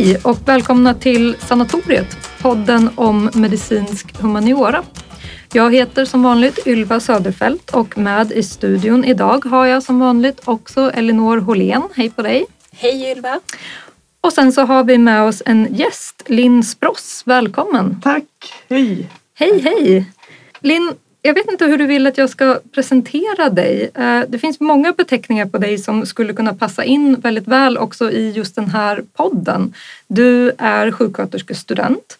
Hej och välkomna till Sanatoriet, podden om medicinsk humaniora. Jag heter som vanligt Ylva Söderfält och med i studion idag har jag som vanligt också Elinor Hållén. Hej på dig! Hej Ylva! Och sen så har vi med oss en gäst, Linn Spross. Välkommen! Tack! Hej! Hej, hej! Linn, jag vet inte hur du vill att jag ska presentera dig. Eh, det finns många beteckningar på dig som skulle kunna passa in väldigt väl också i just den här podden. Du är sjuksköterskestudent.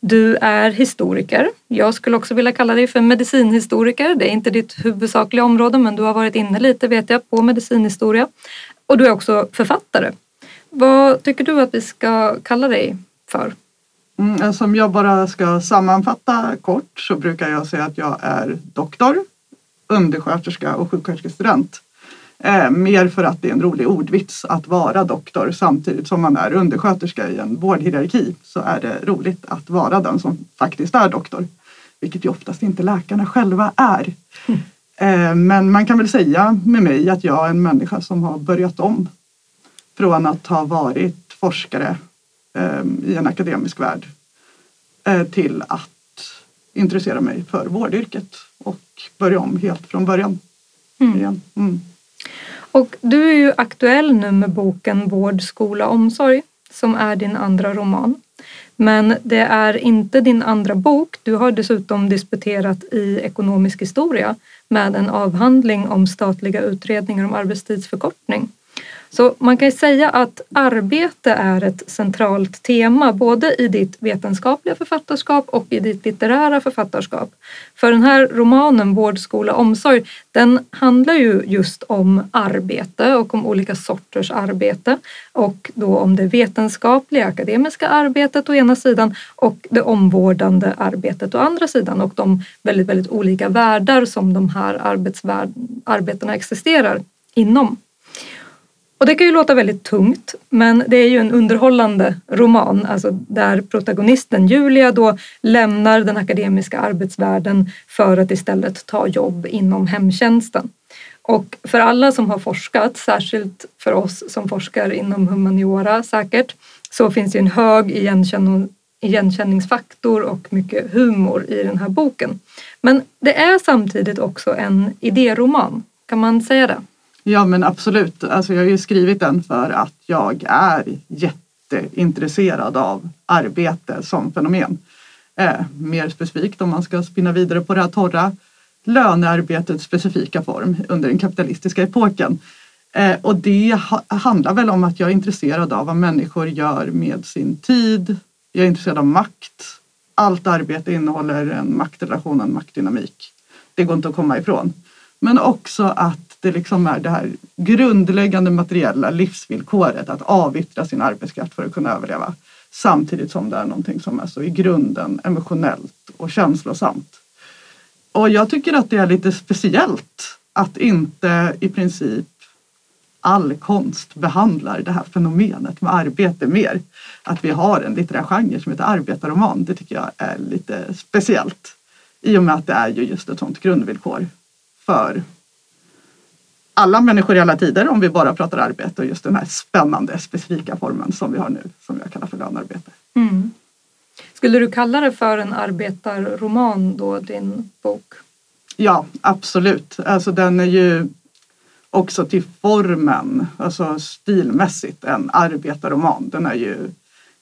Du är historiker. Jag skulle också vilja kalla dig för medicinhistoriker. Det är inte ditt huvudsakliga område men du har varit inne lite vet jag på medicinhistoria. Och du är också författare. Vad tycker du att vi ska kalla dig för? Mm, alltså om jag bara ska sammanfatta kort så brukar jag säga att jag är doktor, undersköterska och sjuksköterskestudent. Eh, mer för att det är en rolig ordvits att vara doktor samtidigt som man är undersköterska i en vårdhierarki så är det roligt att vara den som faktiskt är doktor. Vilket ju oftast inte läkarna själva är. Mm. Eh, men man kan väl säga med mig att jag är en människa som har börjat om. Från att ha varit forskare eh, i en akademisk värld eh, till att intressera mig för vårdyrket och börja om helt från början. Mm. Igen. Mm. Och du är ju aktuell nu med boken Vård, skola, omsorg som är din andra roman. Men det är inte din andra bok. Du har dessutom disputerat i ekonomisk historia med en avhandling om statliga utredningar om arbetstidsförkortning. Så man kan säga att arbete är ett centralt tema både i ditt vetenskapliga författarskap och i ditt litterära författarskap. För den här romanen Vård, skola, omsorg, den handlar ju just om arbete och om olika sorters arbete och då om det vetenskapliga akademiska arbetet å ena sidan och det omvårdande arbetet å andra sidan och de väldigt, väldigt olika världar som de här arbetena existerar inom. Och det kan ju låta väldigt tungt, men det är ju en underhållande roman, alltså där protagonisten Julia då lämnar den akademiska arbetsvärlden för att istället ta jobb inom hemtjänsten. Och för alla som har forskat, särskilt för oss som forskar inom humaniora säkert, så finns det en hög igenkänningsfaktor och mycket humor i den här boken. Men det är samtidigt också en idéroman, kan man säga det? Ja men absolut. Alltså jag har ju skrivit den för att jag är jätteintresserad av arbete som fenomen. Eh, mer specifikt om man ska spinna vidare på det här torra lönearbetets specifika form under den kapitalistiska epoken. Eh, och det ha, handlar väl om att jag är intresserad av vad människor gör med sin tid. Jag är intresserad av makt. Allt arbete innehåller en maktrelation, en maktdynamik. Det går inte att komma ifrån. Men också att det liksom är det här grundläggande materiella livsvillkoret att avyttra sin arbetskraft för att kunna överleva. Samtidigt som det är någonting som är så i grunden emotionellt och känslosamt. Och jag tycker att det är lite speciellt att inte i princip all konst behandlar det här fenomenet med arbete mer. Att vi har en litterär genre som heter arbetarroman, det tycker jag är lite speciellt. I och med att det är ju just ett sånt grundvillkor för alla människor i alla tider om vi bara pratar arbete och just den här spännande specifika formen som vi har nu som jag kallar för lönearbete. Mm. Skulle du kalla det för en arbetarroman då, din bok? Ja, absolut. Alltså den är ju också till formen, alltså stilmässigt en arbetarroman. Den är ju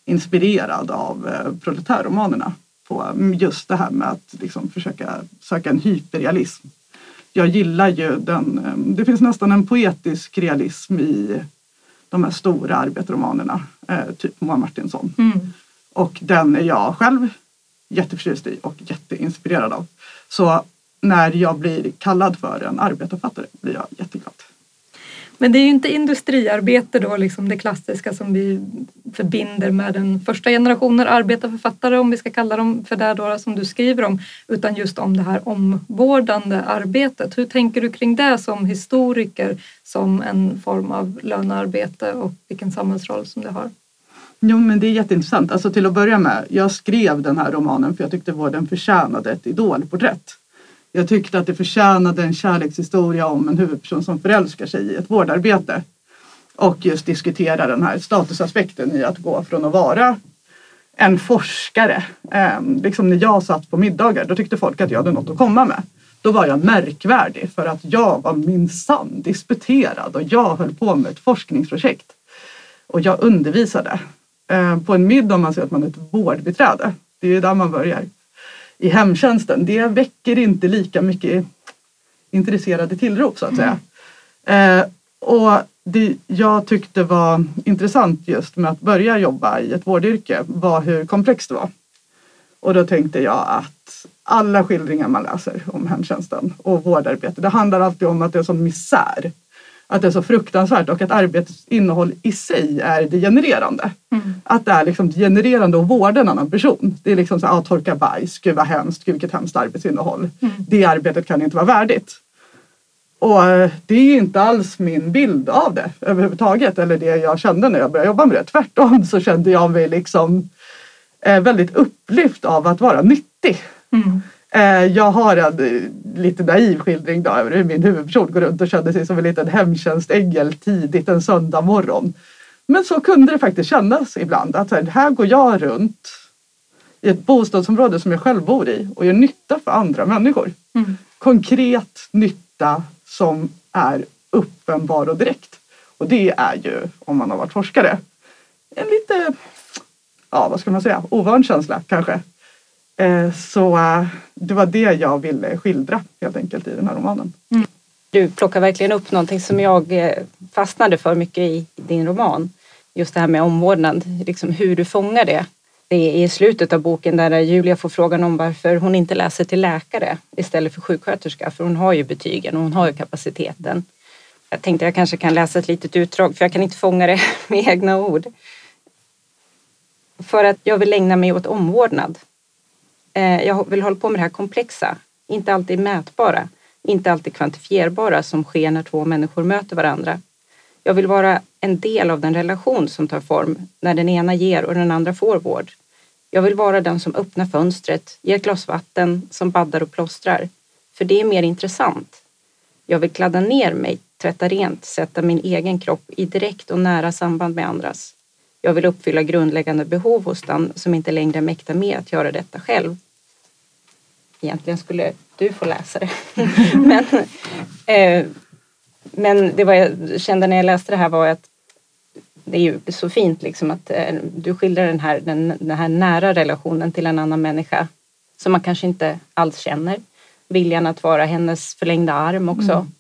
inspirerad av eh, proletärromanerna på just det här med att liksom försöka söka en hyperrealism jag gillar ju den, ehm, det finns nästan en poetisk realism i de här stora arbetarromanerna, eh, typ Moa Martinsson. Mm. Och den är jag själv jätteförtjust i och jätteinspirerad av. Så när jag blir kallad för en arbetarfattare blir jag jätteglad. Men det är ju inte industriarbete då, liksom det klassiska som vi förbinder med den första generationen arbetarförfattare, om vi ska kalla dem för det då, som du skriver om, utan just om det här omvårdande arbetet. Hur tänker du kring det som historiker, som en form av lönearbete och vilken samhällsroll som det har? Jo, men det är jätteintressant. Alltså till att börja med, jag skrev den här romanen för jag tyckte att den förtjänade ett idolporträtt. Jag tyckte att det förtjänade en kärlekshistoria om en huvudperson som förälskar sig i ett vårdarbete. Och just diskutera den här statusaspekten i att gå från att vara en forskare. Eh, liksom när jag satt på middagar då tyckte folk att jag hade något att komma med. Då var jag märkvärdig för att jag var minsann disputerad och jag höll på med ett forskningsprojekt. Och jag undervisade. Eh, på en middag om man säger att man är ett vårdbiträde. Det är ju där man börjar. I hemtjänsten. Det väcker inte lika mycket intresserade tillrop så att säga. Mm. Eh, och det jag tyckte var intressant just med att börja jobba i ett vårdyrke var hur komplext det var. Och då tänkte jag att alla skildringar man läser om hemtjänsten och vårdarbete, det handlar alltid om att det är sån misär. Att det är så fruktansvärt och att arbetets innehåll i sig är degenererande. Mm. Att det är liksom degenererande att vårda en annan person. Det är liksom så att torka bajs, gud vad hemskt, gud vilket hemskt arbetsinnehåll. Mm. Det arbetet kan inte vara värdigt. Och eh, det är inte alls min bild av det överhuvudtaget eller det jag kände när jag började jobba med det. Tvärtom så kände jag mig liksom eh, väldigt upplyft av att vara nyttig. Mm. Eh, jag har en lite naiv skildring då över hur min huvudperson går runt och känner sig som en liten hemtjänstängel tidigt en söndag morgon. Men så kunde det faktiskt kännas ibland att här går jag runt i ett bostadsområde som jag själv bor i och gör nytta för andra människor. Mm. Konkret nytta som är uppenbar och direkt. Och det är ju, om man har varit forskare, en lite, ja vad ska man säga, ovan känsla kanske. Eh, så eh, det var det jag ville skildra helt enkelt i den här romanen. Mm. Du plockar verkligen upp någonting som jag eh, fastnade för mycket i din roman. Just det här med omvårdnad, liksom hur du fångar det. Det är i slutet av boken där Julia får frågan om varför hon inte läser till läkare istället för sjuksköterska, för hon har ju betygen och hon har ju kapaciteten. Jag tänkte jag kanske kan läsa ett litet utdrag, för jag kan inte fånga det med egna ord. För att jag vill ägna mig åt omvårdnad. Eh, jag vill hålla på med det här komplexa, inte alltid mätbara, inte alltid kvantifierbara som sker när två människor möter varandra. Jag vill vara en del av den relation som tar form när den ena ger och den andra får vård. Jag vill vara den som öppnar fönstret, ger ett glas vatten, som baddar och plåstrar. För det är mer intressant. Jag vill kladda ner mig, tvätta rent, sätta min egen kropp i direkt och nära samband med andras. Jag vill uppfylla grundläggande behov hos den som inte längre mäktar med att göra detta själv. Egentligen skulle du få läsa det. Men eh, men det var jag kände när jag läste det här var att det är ju så fint liksom att eh, du skildrar den här, den, den här nära relationen till en annan människa som man kanske inte alls känner. Viljan att vara hennes förlängda arm också. Mm.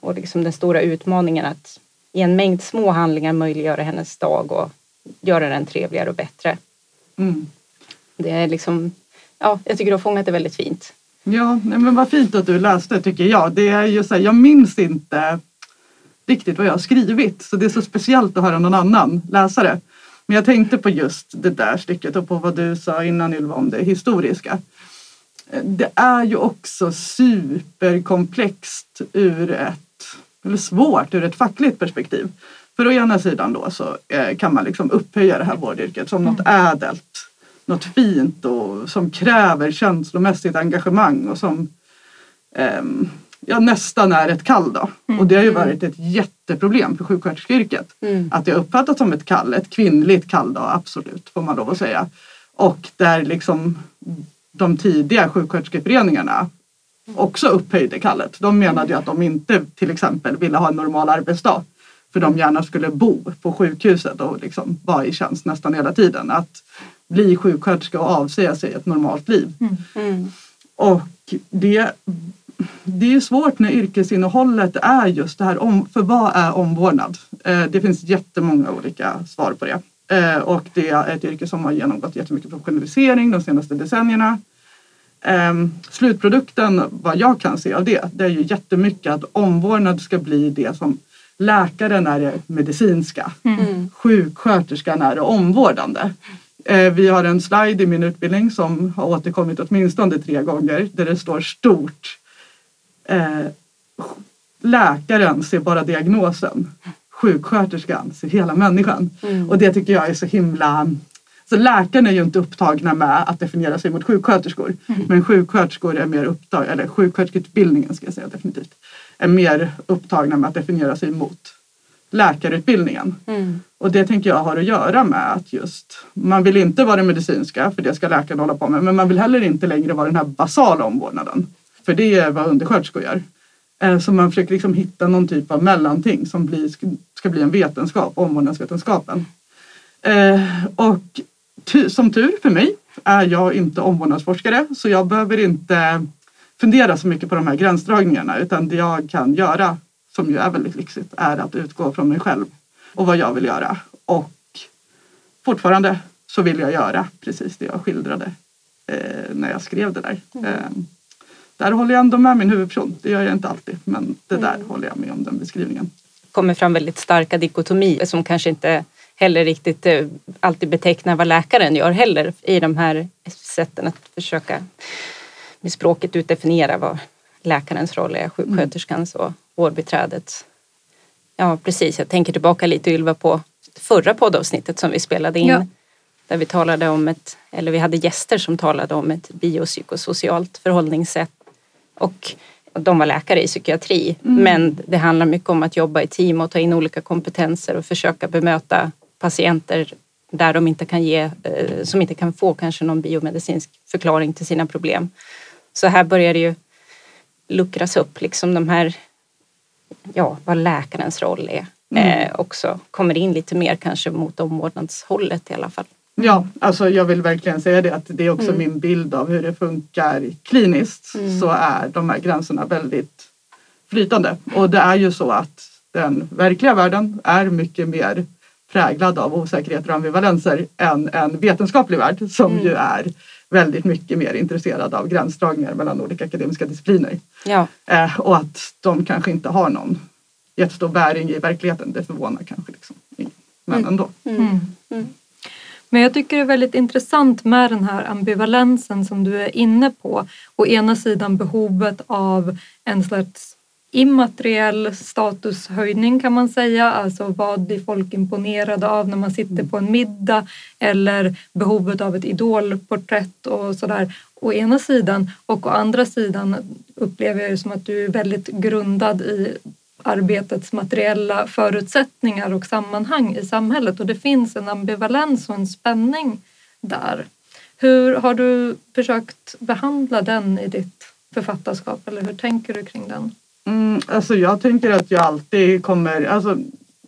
Och liksom den stora utmaningen att i en mängd små handlingar möjliggöra hennes dag och göra den trevligare och bättre. Mm. Det är liksom, ja, jag tycker du har fångat det väldigt fint. Ja, men vad fint att du läste tycker jag. Det är ju så här, jag minns inte riktigt vad jag har skrivit så det är så speciellt att höra någon annan läsa det. Men jag tänkte på just det där stycket och på vad du sa innan Ylva om det historiska. Det är ju också superkomplext ur ett, eller svårt ur ett fackligt perspektiv. För å ena sidan då så eh, kan man liksom upphöja det här vårdyrket som något mm. ädelt något fint och som kräver känslomässigt engagemang och som um, ja, nästan är ett kall då. Mm. Och det har ju varit ett jätteproblem för sjuksköterskeyrket. Mm. Att det uppfattas som ett kall, ett kvinnligt kall då, absolut får man lov att säga. Och där liksom de tidiga sjuksköterskeföreningarna också upphöjde kallet. De menade ju att de inte till exempel ville ha en normal arbetsdag. För de gärna skulle bo på sjukhuset och liksom vara i tjänst nästan hela tiden. Att bli sjuksköterska och avsäga sig ett normalt liv. Mm. Mm. Och det, det är svårt när yrkesinnehållet är just det här om, för vad är omvårdnad? Eh, det finns jättemånga olika svar på det. Eh, och det är ett yrke som har genomgått jättemycket professionalisering de senaste decennierna. Eh, slutprodukten, vad jag kan se av det, det är ju jättemycket att omvårdnad ska bli det som läkaren är det medicinska, mm. sjuksköterskan är det omvårdande. Eh, vi har en slide i min utbildning som har återkommit åtminstone tre gånger där det står stort. Eh, läkaren ser bara diagnosen. Sjuksköterskan ser hela människan. Mm. Och det tycker jag är så himla... Så läkarna är ju inte upptagna med att definiera sig mot sjuksköterskor. Mm. Men sjuksköterskor är mer upptagna, eller sjuksköterskeutbildningen ska jag säga definitivt, är mer upptagna med att definiera sig mot läkarutbildningen. Mm. Och det tänker jag har att göra med att just man vill inte vara det medicinska för det ska läkaren hålla på med men man vill heller inte längre vara den här basala omvårdnaden. För det är vad undersköterskor gör. Eh, så man försöker liksom hitta någon typ av mellanting som blir, ska bli en vetenskap, omvårdnadsvetenskapen. Eh, och som tur för mig är jag inte omvårdnadsforskare så jag behöver inte fundera så mycket på de här gränsdragningarna utan det jag kan göra, som ju är väldigt lyxigt, är att utgå från mig själv och vad jag vill göra. Och fortfarande så vill jag göra precis det jag skildrade eh, när jag skrev det där. Eh, där håller jag ändå med min huvudperson. Det gör jag inte alltid, men det där håller jag med om den beskrivningen. kommer fram väldigt starka dikotomier som kanske inte heller riktigt eh, alltid betecknar vad läkaren gör heller i de här sätten att försöka med språket utdefiniera vad läkarens roll är, sjuksköterskans och vårdbiträdets. Ja precis, jag tänker tillbaka lite Ylva på förra poddavsnittet som vi spelade in Ja. där vi talade om ett, eller vi hade gäster som talade om ett biopsykosocialt förhållningssätt och de var läkare i psykiatri. Men det handlar mycket om att jobba i team och ta in olika kompetenser och försöka bemöta patienter där de inte kan ge, eh, som inte kan få kanske någon biomedicinsk förklaring till sina problem. Så här börjar det ju luckras upp, liksom de här, ja, vad läkarens roll är. Eh, också kommer in lite mer kanske mot omvårdnadshållet i alla fall. Ja, alltså jag vill verkligen säga det att det är också min bild av hur det funkar kliniskt så är de här gränserna väldigt flytande. Och det är ju så att den verkliga världen är mycket mer präglad av osäkerheter och ambivalenser än en vetenskaplig värld som ju är väldigt mycket mer intresserad av gränsdragningar mellan olika akademiska discipliner. Ja, Eh, och att de kanske inte har någon jättestor bäring i verkligheten. Det förvånar kanske liksom ingen. Men ändå. Men jag tycker det är väldigt intressant med den här ambivalensen som du är inne på. Å ena sidan behovet av en slags immateriell statushöjning kan man säga, alltså vad blir folk imponerade av när man sitter på en middag eller behovet av ett idolporträtt och sådär å ena sidan och å andra sidan upplever jag det som att du är väldigt grundad i arbetets materiella förutsättningar och sammanhang i samhället och det finns en ambivalens och en spänning där. Hur har du försökt behandla den i ditt författarskap eller hur tänker du kring den? Mm, alltså jag tänker att jag alltid kommer, alltså,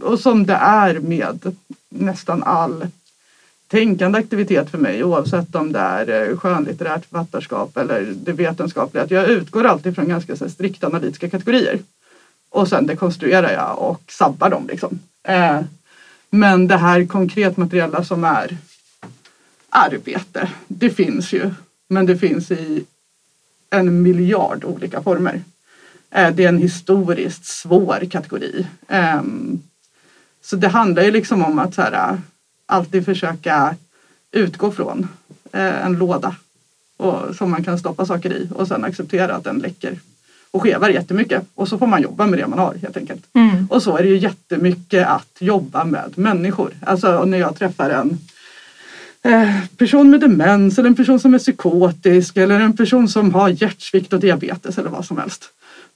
och som det är med nästan all tänkande aktivitet för mig oavsett om det är eh, skönlitterärt författarskap eller det vetenskapliga. Att jag utgår alltid från ganska så strikt analytiska kategorier. Och sen dekonstruerar jag och sabbar dem. Liksom. Eh, men det här konkret materiella som är arbete, det finns ju. Men det finns i en miljard olika former. Eh, Det är en historiskt svår kategori. Ehm, Så det handlar ju liksom om att så här, alltid försöka utgå från eh, en låda och, som man kan stoppa saker i och sen acceptera att den läcker och skevar jättemycket. Och så får man jobba med det man har helt enkelt. Mm. Och så är det ju jättemycket att jobba med människor. Alltså när jag träffar en eh, person med demens eller en person som är psykotisk eller en person som har hjärtsvikt och diabetes eller vad som helst.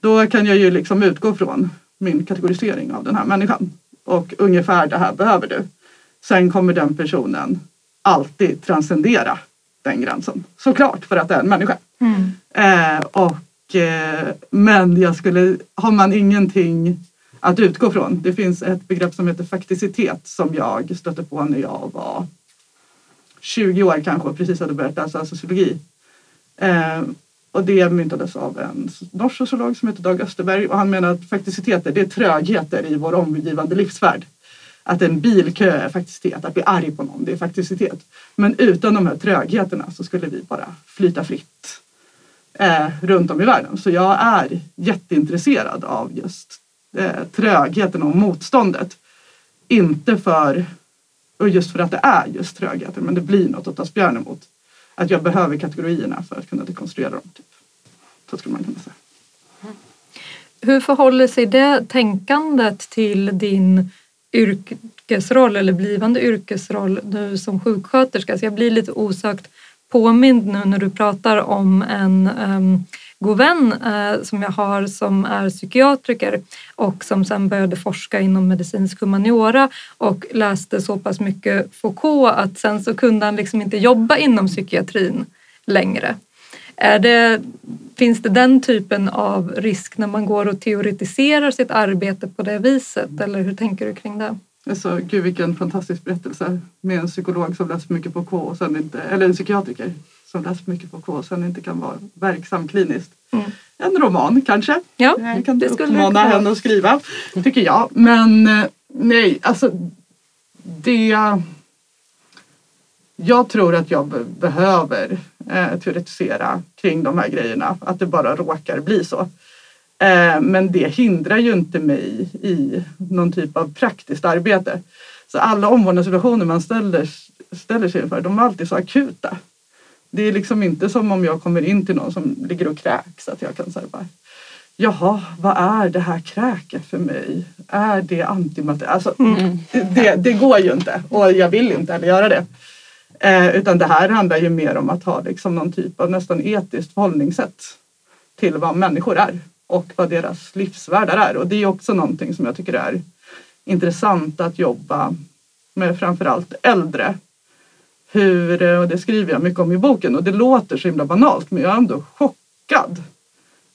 Då kan jag ju liksom utgå från min kategorisering av den här människan. Och ungefär det här behöver du. Sen kommer den personen alltid transcendera den gränsen. Såklart för att det är en människa. Mm. Eh, och, eh, men jag skulle, har man ingenting att utgå från. Det finns ett begrepp som heter fakticitet som jag stötte på när jag var 20 år kanske och precis hade börjat läsa sociologi. Eh, och det myntades av en norsk sociolog som heter Dag Österberg och han menar att fakticiteter det är trögheter i vår omgivande livsvärld. Att en bilkö är fakticitet, att bli arg på någon det är fakticitet. Men utan de här trögheterna så skulle vi bara flyta fritt eh, runt om i världen. Så jag är jätteintresserad av just eh, trögheten och motståndet. Inte för, och just för att det är just trögheten, men det blir något att ta spjärn emot. Att jag behöver kategorierna för att kunna dekonstruera dem. Typ. Så skulle man kunna säga. Mm. Hur förhåller sig det tänkandet till din yrkesroll eller blivande yrkesroll nu som sjuksköterska? Så jag blir lite osökt påmind nu när du pratar om en, um, god vän eh, som jag har som är psykiatriker och som sen började forska inom medicinsk humaniora och läste så pass mycket Foucault att sen så kunde han liksom inte jobba inom psykiatrin längre. Är det, finns det den typen av risk när man går och teoretiserar sitt arbete på det viset eller hur tänker du kring det? Alltså, gud vilken fantastisk berättelse med en psykolog som läser mycket på K och sen inte, eller en psykiatriker som läser mycket på K sen inte kan vara verksam kliniskt. Mm. En roman kanske. Ja, jag kan det skulle uppmana henne att skriva, tycker jag. Men eh, nej, alltså det... Jag tror att jag behöver eh, teoretisera kring de här grejerna, att det bara råkar bli så. Eh, men det hindrar ju inte mig i någon typ av praktiskt arbete. Så alla omvårdnadssituationer man ställer, ställer sig inför, de är alltid så akuta. Det är liksom inte som om jag kommer in till någon som ligger och kräks att jag kan säga bara Jaha, vad är det här kräket för mig? Är det antimaterial? Alltså, mm. det, det, går ju inte och jag vill inte heller göra det. Eh, utan det här handlar ju mer om att ha liksom någon typ av nästan etiskt förhållningssätt till vad människor är och vad deras livsvärldar är. Och det är också någonting som jag tycker är intressant att jobba med framförallt äldre. Hur, och det skriver jag mycket om i boken och det låter så himla banalt men jag är ändå chockad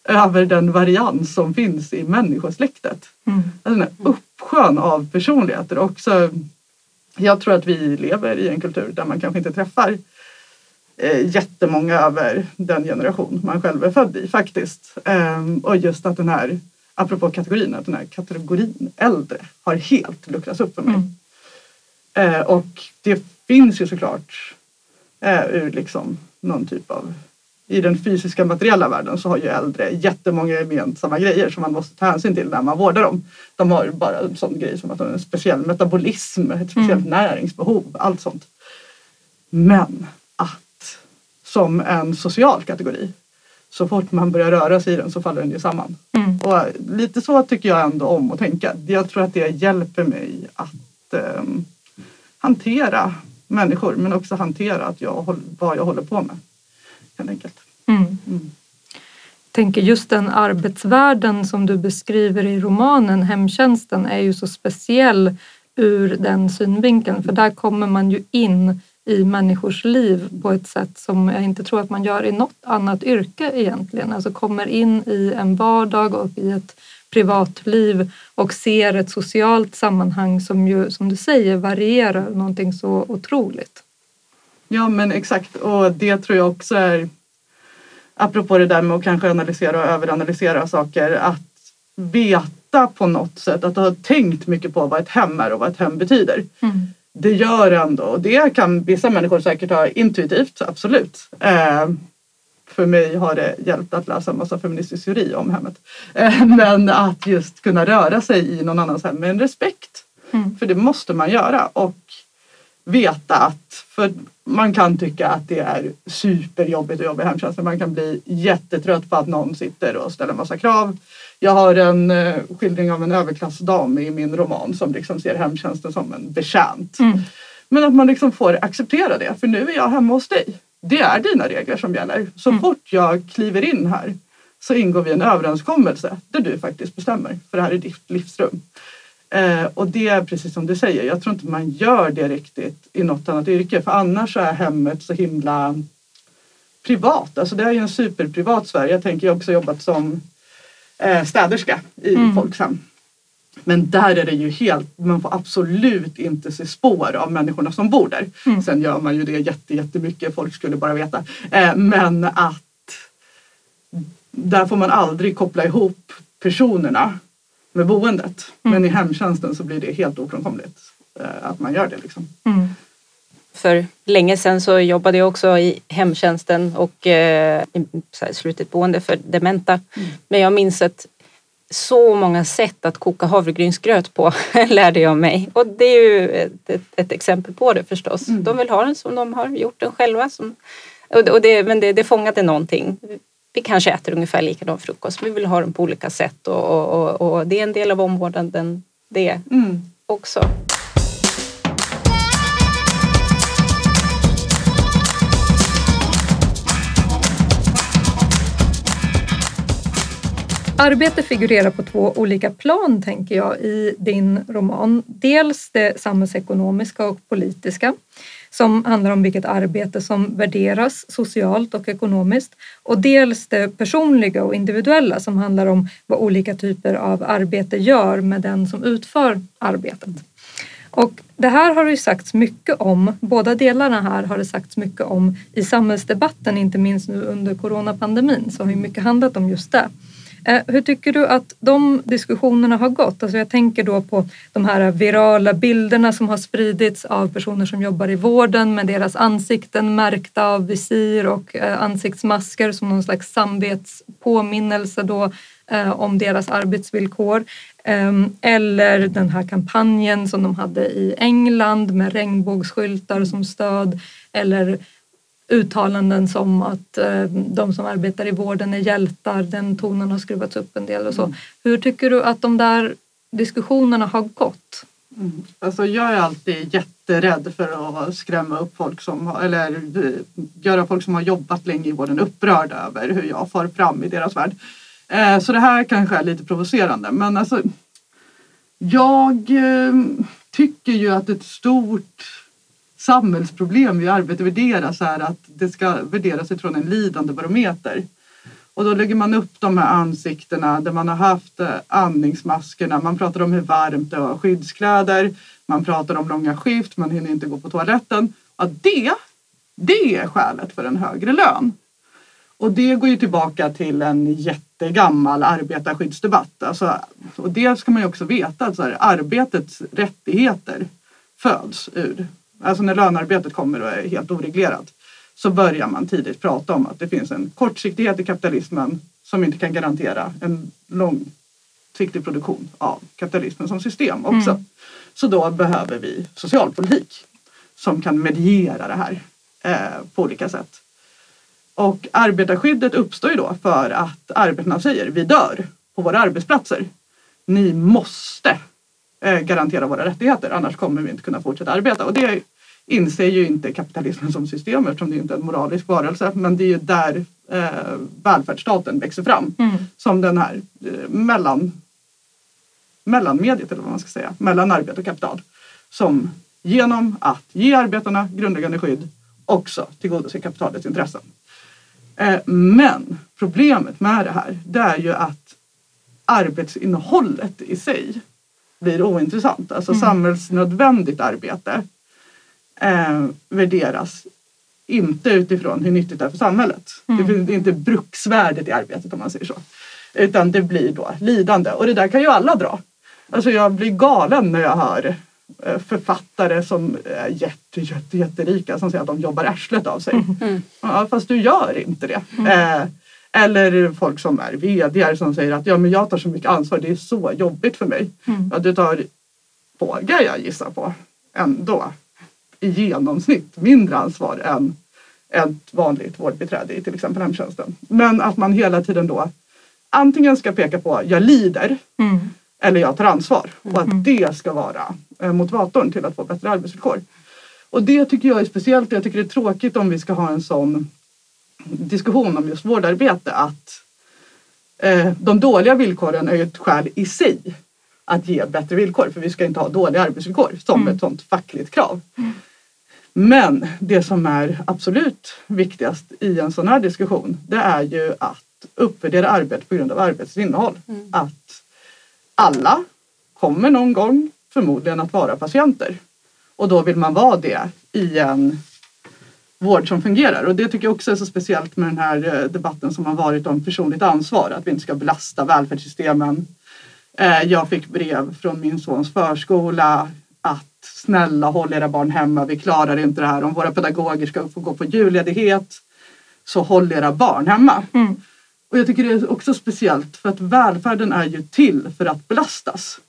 över den varians som finns i människosläktet. Mm. Alltså den här uppsjön av personligheter. Också, jag tror att vi lever i en kultur där man kanske inte träffar eh, jättemånga över den generation man själv är född i faktiskt. Ehm, och just att den här, apropå kategorin, att den här kategorin äldre har helt luckrats upp för mig. Mm. Eh, och det finns ju såklart eh, ur liksom någon typ av i den fysiska materiella världen så har ju äldre jättemånga gemensamma grejer som man måste ta hänsyn till när man vårdar dem. De har bara en sån grej som att de har en speciell metabolism, ett speciellt mm. näringsbehov, allt sånt. Men som en social kategori. Så fort man börjar röra sig i den så faller den ju samman. Mm. Och lite så tycker jag ändå om att tänka. Jag tror att det hjälper mig att eh, hantera människor men också hantera att jag, vad jag håller på med. Helt enkelt. Mm. Mm. tänker just den arbetsvärlden som du beskriver i romanen Hemtjänsten är ju så speciell ur den synvinkeln för där kommer man ju in i människors liv på ett sätt som jag inte tror att man gör i något annat yrke egentligen. Alltså kommer in i en vardag och i ett privatliv och ser ett socialt sammanhang som ju, som du säger, varierar någonting så otroligt. Ja men exakt och det tror jag också är apropå det där med att kanske analysera och överanalysera saker att veta på något sätt att ha tänkt mycket på vad ett hem är och vad ett hem betyder. Mm det gör ändå, och det kan vissa människor säkert ha intuitivt, absolut. Eh, för mig har det hjälpt att läsa en massa feministisk teori om hemmet. Eh, men att just kunna röra sig i någon annans hem med en respekt. Mm. För det måste man göra och veta att, för man kan tycka att det är superjobbigt att jobba i hemtjänsten. Man kan bli jättetrött på att någon sitter och ställer massa krav. Jag har en eh, skildring av en överklassdam i min roman som liksom ser hemtjänsten som en betjänt. Mm. Men att man liksom får acceptera det, för nu är jag hemma hos dig. Det är dina regler som gäller. Så mm. fort jag kliver in här så ingår vi en överenskommelse där du faktiskt bestämmer, för det här är ditt livsrum. Eh, och det är precis som du säger, jag tror inte man gör det riktigt i något annat yrke för annars är hemmet så himla privat. Alltså det är ju en superprivat Sverige. Jag tänker jag också jobbat som städerska i mm. Folksam. Men där är det ju helt, man får absolut inte se spår av människorna som bor där. Mm. Sen gör man ju det jätte, jättemycket, folk skulle bara veta. Eh, men att där får man aldrig koppla ihop personerna med boendet. Mm. Men i hemtjänsten så blir det helt ofrånkomligt eh, att man gör det. Liksom. Mm. För länge sedan så jobbade jag också i hemtjänsten och eh, i slutet boende för dementa. Mm. Men jag minns att så många sätt att koka havregrynsgröt på lärde jag mig. Och det är ju ett, ett, ett exempel på det förstås. Mm. De vill ha den som de har gjort den själva. Som, och det, men det, det fångade någonting vi kanske äter ungefär likadan frukost, men vi vill ha den på olika sätt och, och, och, och det är en del av omvårdnaden det mm. också. Arbete figurerar på två olika plan tänker jag i din roman. Dels det samhällsekonomiska och politiska som handlar om vilket arbete som värderas socialt och ekonomiskt och dels det personliga och individuella som handlar om vad olika typer av arbete gör med den som utför arbetet. Och det här har det ju sagts mycket om, båda delarna här har det sagts mycket om i samhällsdebatten, inte minst nu under coronapandemin så har ju mycket handlat om just det. Eh, hur tycker du att de diskussionerna har gått? Alltså jag tänker då på de här virala bilderna som har spridits av personer som jobbar i vården med deras ansikten märkta av visir och eh, ansiktsmasker som någon slags samvetspåminnelse då eh, om deras arbetsvillkor. Ehm, eller den här kampanjen som de hade i England med regnbågsskyltar som stöd eller uttalanden som att eh, de som arbetar i vården är hjältar, den tonen har skruvats upp en del och så. Mm. Hur tycker du att de där diskussionerna har gått? Mm. Alltså jag är alltid jätterädd för att skrämma upp folk som har, eller eh, göra folk som har jobbat länge i vården upprörda över hur jag far fram i deras värld. Eh, så det här kanske är lite provocerande men alltså jag tycker ju att ett stort samhällsproblem vi arbete värderas är att det ska värderas utifrån en lidande barometer. Och då lägger man upp de här ansiktena där man har haft eh, andningsmaskerna. Man pratar om hur varmt det var, skyddskläder, man pratar om långa skift, man hinner inte gå på toaletten. Ja, det, det är skälet för en högre lön. Och det går ju tillbaka till en jättegammal arbetarskyddsdebatt. Alltså, och det ska man ju också veta att så här, arbetets rättigheter föds ur alltså när lönearbetet kommer och är helt oreglerat, så börjar man tidigt prata om att det finns en kortsiktighet i kapitalismen som inte kan garantera en långsiktig produktion av kapitalismen som system också. Mm. Så då behöver vi socialpolitik som kan mediera det här eh, på olika sätt. Och arbetarskyddet uppstår ju då för att arbetarna säger vi dör på våra arbetsplatser. Ni måste garantera våra rättigheter annars kommer vi inte kunna fortsätta arbeta. Och det inser ju inte kapitalismen som system eftersom det inte är en moralisk varelse. Men det är ju där eh, välfärdsstaten växer fram mm. som den här eh, mellan, mellanmediet eller vad man ska säga, mellan arbete och kapital. Som genom att ge arbetarna grundläggande skydd också tillgodoser kapitalets intressen. Eh, men problemet med det här det är ju att arbetsinnehållet i sig blir ointressant. Alltså mm. samhällsnödvändigt arbete eh, värderas inte utifrån hur nyttigt det är för samhället. Mm. Det är inte bruksvärdet i arbetet om man säger så. Utan det blir då lidande och det där kan ju alla dra. Alltså jag blir galen när jag hör eh, författare som är jätte, jätte, jätterika som säger att de jobbar arslet av sig. Mm. Ja, fast du gör inte det. Mm. Eh, eller folk som är vd som säger att ja, men jag tar så mycket ansvar, det är så jobbigt för mig. Mm. Ja, du tar, vågar jag gissa på, ändå i genomsnitt mindre ansvar än ett vanligt vårdbiträde i till exempel hemtjänsten. Men att man hela tiden då antingen ska peka på jag lider mm. eller jag tar ansvar och att mm. det ska vara eh, motivatorn till att få bättre arbetsvillkor. Och det tycker jag är speciellt. Jag tycker det är tråkigt om vi ska ha en sån diskussion om just vårdarbete att eh, de dåliga villkoren är ett skäl i sig att ge bättre villkor för vi ska inte ha dåliga arbetsvillkor som mm. ett sånt fackligt krav. Mm. Men det som är absolut viktigast i en sån här diskussion det är ju att uppvärdera arbete på grund av arbetets innehåll. Mm. Att alla kommer någon gång förmodligen att vara patienter och då vill man vara det i en vård som fungerar och det tycker jag också är så speciellt med den här eh, debatten som har varit om personligt ansvar, att vi inte ska belasta välfärdssystemen. Eh, jag fick brev från min sons förskola att snälla håll era barn hemma, vi klarar inte det här. Om våra pedagoger ska få gå på julledighet så håll era barn hemma. Mm. Och jag tycker det är också speciellt för att välfärden är ju till för att belastas.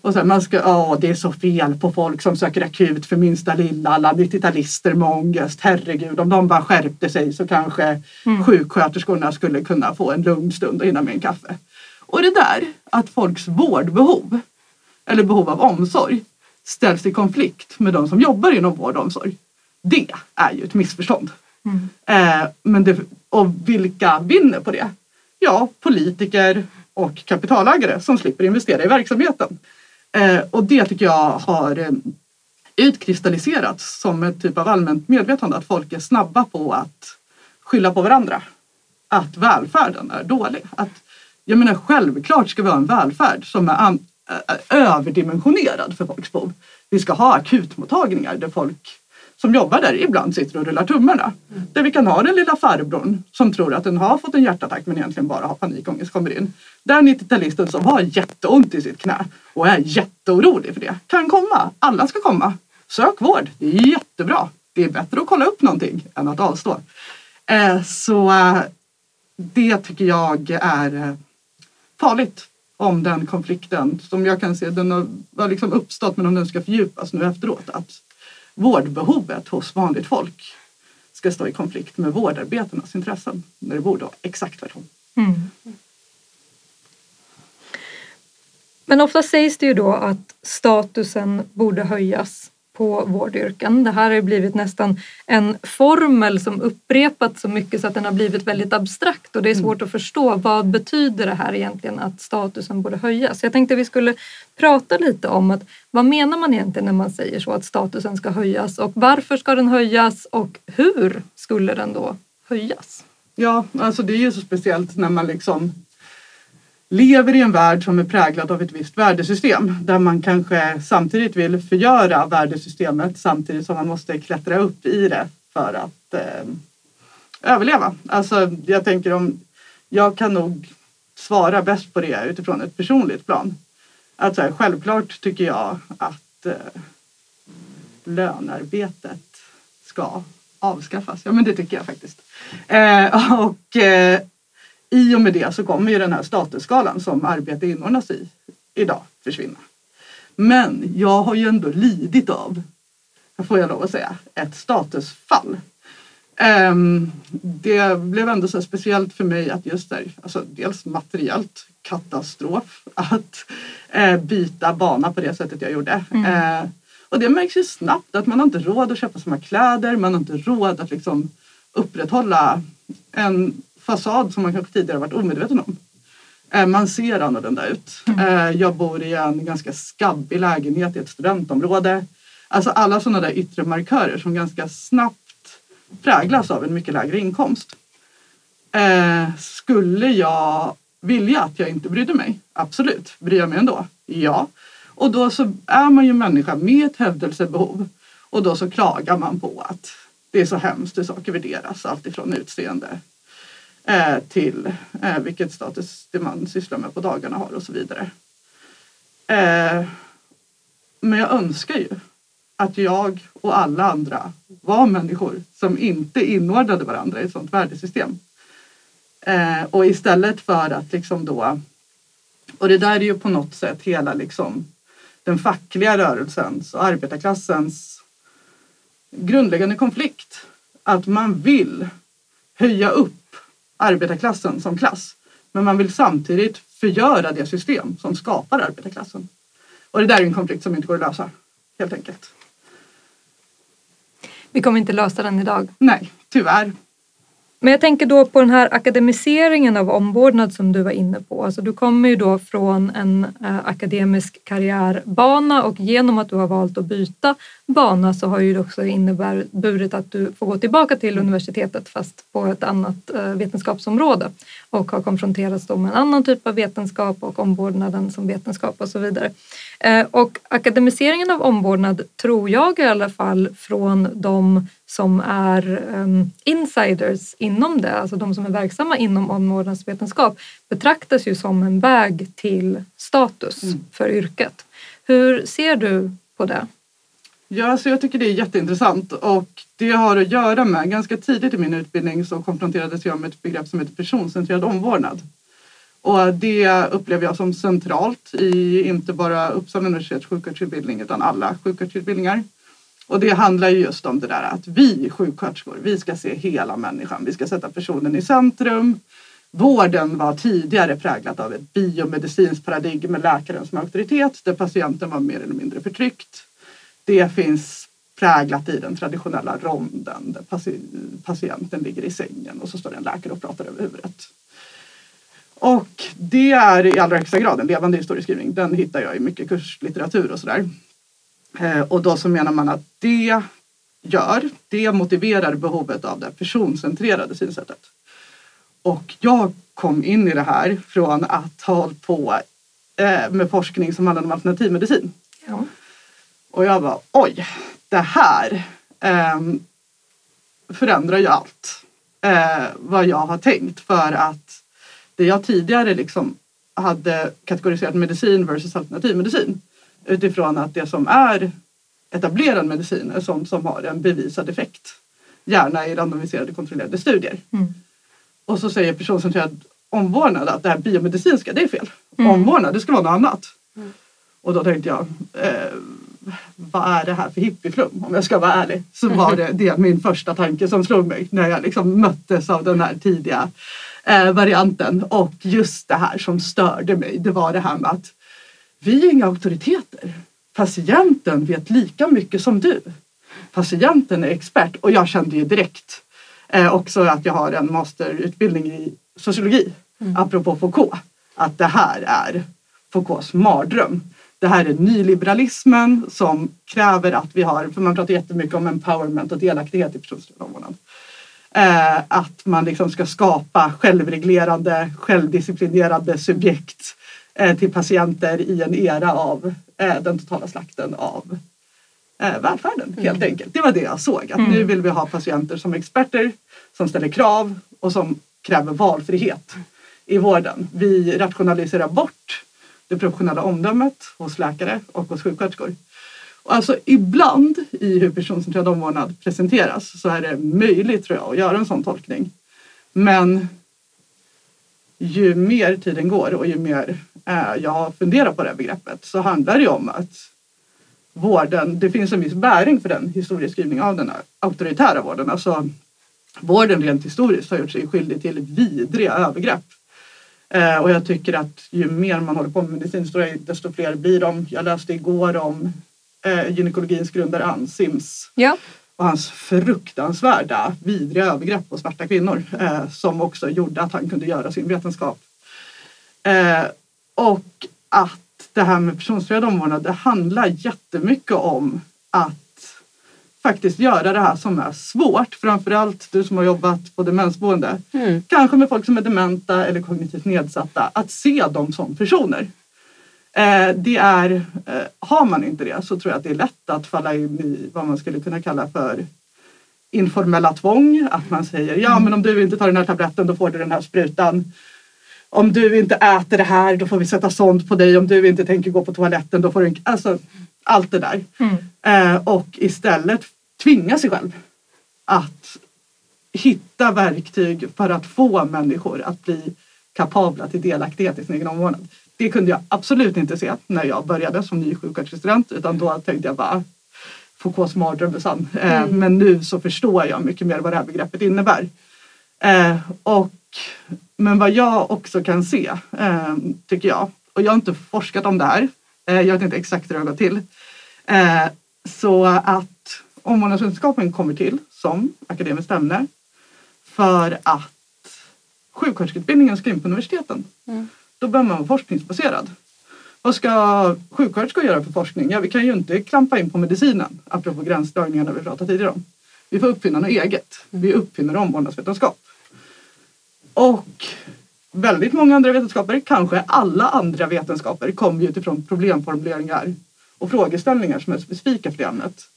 Och så man ska, ja det är så fel på folk som söker akut för minsta lilla, alla 90-talister med ångest. Herregud, om de bara skärpte sig så kanske mm. sjuksköterskorna skulle kunna få en lugn stund och hinna med en kaffe. Och det där, att folks vårdbehov eller behov av omsorg ställs i konflikt med de som jobbar inom vård och omsorg. Det är ju ett missförstånd. Mm. Eh, men det, och vilka vinner på det? Ja, politiker, och kapitalägare som slipper investera i verksamheten. Eh, och det tycker jag har eh, utkristalliserats som ett typ av allmänt medvetande att folk är snabba på att skylla på varandra. Att välfärden är dålig. Att, jag menar självklart ska vi ha en välfärd som är överdimensionerad för folks behov. Vi ska ha akutmottagningar där folk som jobbar där ibland sitter och rullar tummarna. Mm. Där vi kan ha den lilla farbrorn som tror att den har fått en hjärtattack men egentligen bara har panikångest kommer in. Där 90-talisten som har jätteont i sitt knä och är jätteorolig för det kan komma. Alla ska komma. Sök vård, det är jättebra. Det är bättre att kolla upp någonting än att avstå. Eh, så eh, det tycker jag är eh, farligt om den konflikten som jag kan se den har liksom uppstått men om den ska fördjupas nu efteråt. Att vårdbehovet hos vanligt folk ska stå i konflikt med vårdarbetarnas intressen när det borde vara exakt tvärtom. Mm. Men ofta sägs det ju då att statusen borde höjas på vårdyrken. Det här har blivit nästan en formel som upprepats så mycket så att den har blivit väldigt abstrakt och det är svårt mm. att förstå vad betyder det här egentligen att statusen borde höjas. Jag tänkte vi skulle prata lite om att vad menar man egentligen när man säger så att statusen ska höjas och varför ska den höjas och hur skulle den då höjas? Ja, alltså det är ju så speciellt när man liksom lever i en värld som är präglad av ett visst värdesystem där man kanske samtidigt vill förgöra värdesystemet samtidigt som man måste klättra upp i det för att eh, överleva. Alltså jag tänker om jag kan nog svara bäst på det utifrån ett personligt plan. Att så här, självklart tycker jag att eh, lönarbetet ska avskaffas. Ja men det tycker jag faktiskt. Eh, och eh, i och med det så kommer ju den här statusskalan som arbete inordnas i idag försvinna. Men jag har ju ändå lidit av, får jag lov att säga, ett statusfall. Um, det blev ändå så speciellt för mig att just där, alltså dels materiellt katastrof att uh, byta bana på det sättet jag gjorde. Mm. Uh, och det märks ju snabbt att man har inte råd att köpa samma kläder, man har inte råd att liksom upprätthålla en fasad som man kanske tidigare varit omedveten om. Eh, man ser annorlunda ut. Mm. Eh, jag bor i en ganska skabbig lägenhet i ett studentområde. Alltså alla sådana där yttre markörer som ganska snabbt präglas av en mycket lägre inkomst. Eh, skulle jag vilja att jag inte brydde mig? Absolut. Bryr jag mig ändå? Ja. Och då så är man ju människa med ett hävdelsebehov och då så klagar man på att det är så hemskt hur saker värderas, alltifrån utseende Eh, till eh, vilket status det man sysslar med på dagarna har och så vidare. Eh, men jag önskar ju att jag och alla andra var människor som inte inordnade varandra i ett sådant värdesystem. Och istället för att liksom då, och det där är ju på något sätt hela liksom den fackliga rörelsens och arbetarklassens grundläggande konflikt. Att man vill höja upp arbetarklassen som klass. Men man vill samtidigt förgöra det system som skapar arbetarklassen. Och det där är en konflikt som inte går att lösa, helt enkelt. Vi kommer inte lösa den idag. Nej, tyvärr. Men jag tänker då på den här akademiseringen av omvårdnad som du var inne på. Alltså du kommer ju då från en eh, akademisk karriärbana och genom att du har valt att byta bana så har ju det också inneburit att du får gå tillbaka till universitetet fast på ett annat eh, vetenskapsområde och har konfronterats då med en annan typ av vetenskap och omvårdnaden som vetenskap och så vidare. Eh, och akademiseringen av omvårdnad tror jag i alla fall från de som är um, insiders inom det, alltså de som är verksamma inom omvårdnadsvetenskap, betraktas ju som en väg till status mm. för yrket. Hur ser du på det? Ja, alltså jag tycker det är jätteintressant och det har att göra med, ganska tidigt i min utbildning så konfronterades jag med ett begrepp som heter personcentrerad omvårdnad. Och det upplever jag som centralt i inte bara Uppsala universitets sjuksköterskeutbildning utan alla sjuksköterskeutbildningar. Och det handlar just om det där att vi sjuksköterskor, vi ska se hela människan. Vi ska sätta personen i centrum. Vården var tidigare präglat av ett biomedicinskt paradigm med läkaren som auktoritet där patienten var mer eller mindre förtryckt. Det finns präglat i den traditionella ronden där patienten ligger i sängen och så står en läkare och pratar över huvudet. Och det är i allra högsta grad en levande historieskrivning. Den hittar jag i mycket kurslitteratur och sådär. Eh, och då så menar man att det gör, det motiverar behovet av det personcentrerade synsättet. Och jag kom in i det här från att ha hållit på eh, med forskning som handlade om alternativmedicin. Ja. Och jag bara, oj, det här eh, förändrar ju allt eh, vad jag har tänkt för att det jag tidigare liksom hade kategoriserat medicin versus alternativmedicin utifrån att det som är etablerad medicin är sånt som har en bevisad effekt. Gärna i randomiserade kontrollerade studier. Mm. Och så säger personcentrerad omvårdnad att det här biomedicinska, det är fel. Mm. Omvårdnad, det ska vara något annat. Och då tänkte jag, eh, vad är det här för hippieflum? Om jag ska vara ärlig. Så var det, det min första tanke som slog mig när jag liksom möttes av den här tidiga eh, varianten. Och just det här som störde mig, det var det här med att vi är inga auktoriteter. Patienten vet lika mycket som du. Patienten är expert och jag kände ju direkt eh, också att jag har en masterutbildning i sociologi, apropå Foucault, att det här är Foucaults mardröm. Det här är nyliberalismen som kräver att vi har, för man pratar jättemycket om empowerment och delaktighet i omvårdnad. Eh, att man liksom ska skapa självreglerande, självdisciplinerande subjekt eh, till patienter i en era av eh, den totala slakten av eh, välfärden helt enkelt. Det var det jag såg. Att Mm. nu vill vi ha patienter som experter, som ställer krav och som kräver valfrihet i vården. Vi rationaliserar bort det professionella omdömet hos läkare och hos sjuksköterskor. Och Alltså ibland i hur personcentrerad omvårdnad presenteras så är det möjligt tror jag att göra en sån tolkning. Men ju mer tiden går och ju mer eh, jag funderar på det här begreppet så handlar det ju om att vården, det finns en viss bäring för den historieskrivning av den här auktoritära vården. Alltså vården rent historiskt har gjort sig skyldig till vidriga övergrepp. Eh, och jag tycker att ju mer man håller på med medicinhistoria desto fler blir de. Jag läste igår om eh, gynekologins grundare Ansims Ja. och hans fruktansvärda vidriga övergrepp på svarta kvinnor eh, som också gjorde att han kunde göra sin vetenskap. Och att det här med personstyrd omvårdnad det handlar jättemycket om att faktiskt göra det här som är svårt. Framförallt du som har jobbat på demensboende. Mm. Kanske med folk som är dementa eller kognitivt nedsatta. Att se dem som personer. Eh, det är, eh, har man inte det så tror jag att det är lätt att falla in i vad man skulle kunna kalla för informella tvång. Att man säger ja men om du inte tar den här tabletten då får du den här sprutan. Om du inte äter det här då får vi sätta sånt på dig. Om du inte tänker gå på toaletten då får du en... Alltså allt det där. Mm. Eh, och istället tvinga sig själv att hitta verktyg för att få människor att bli kapabla till delaktighet i sin egen omvårdnad. Det kunde jag absolut inte se när jag började som ny sjuksköterskestudent utan då tänkte jag bara Foucaults mardröm är sann. Eh, Mm. Men nu så förstår jag mycket mer vad det här begreppet innebär. Eh, och, men vad jag också kan se, eh, tycker jag, och jag har inte forskat om det här, jag vet inte exakt hur det har gått till, eh, så att omvårdnadsvetenskapen kommer till som akademiskt ämne för att sjuksköterskeutbildningen ska in på universiteten. Mm. Då behöver man vara forskningsbaserad. Vad ska sjuksköterskor göra för forskning? Ja, vi kan ju inte klampa in på medicinen, apropå gränsdragningarna vi pratade tidigare om. Vi får uppfinna något eget. Vi uppfinner omvårdnadsvetenskap. Och väldigt många andra vetenskaper, kanske alla andra vetenskaper, kommer ju utifrån problemformuleringar och frågeställningar som är specifika för det ämnet.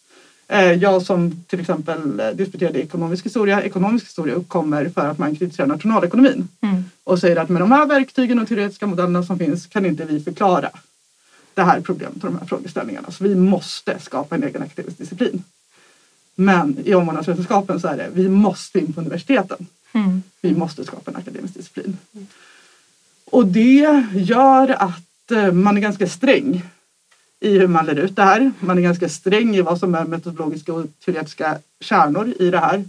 Eh, Jag som till exempel eh, disputerade ekonomisk historia, ekonomisk historia uppkommer för att man kritiserar nationalekonomin Mm. och säger att med de här verktygen och teoretiska modellerna som finns kan inte vi förklara det här problemet och de här frågeställningarna. Så vi måste skapa en egen akademisk disciplin. Men i omvårdnadsvetenskapen så är det vi måste in på universiteten. Mm. Vi måste skapa en akademisk disciplin. Och det gör att eh, man är ganska sträng i hur man lär ut det här. Man är ganska sträng i vad som är metodologiska och teoretiska kärnor i det här.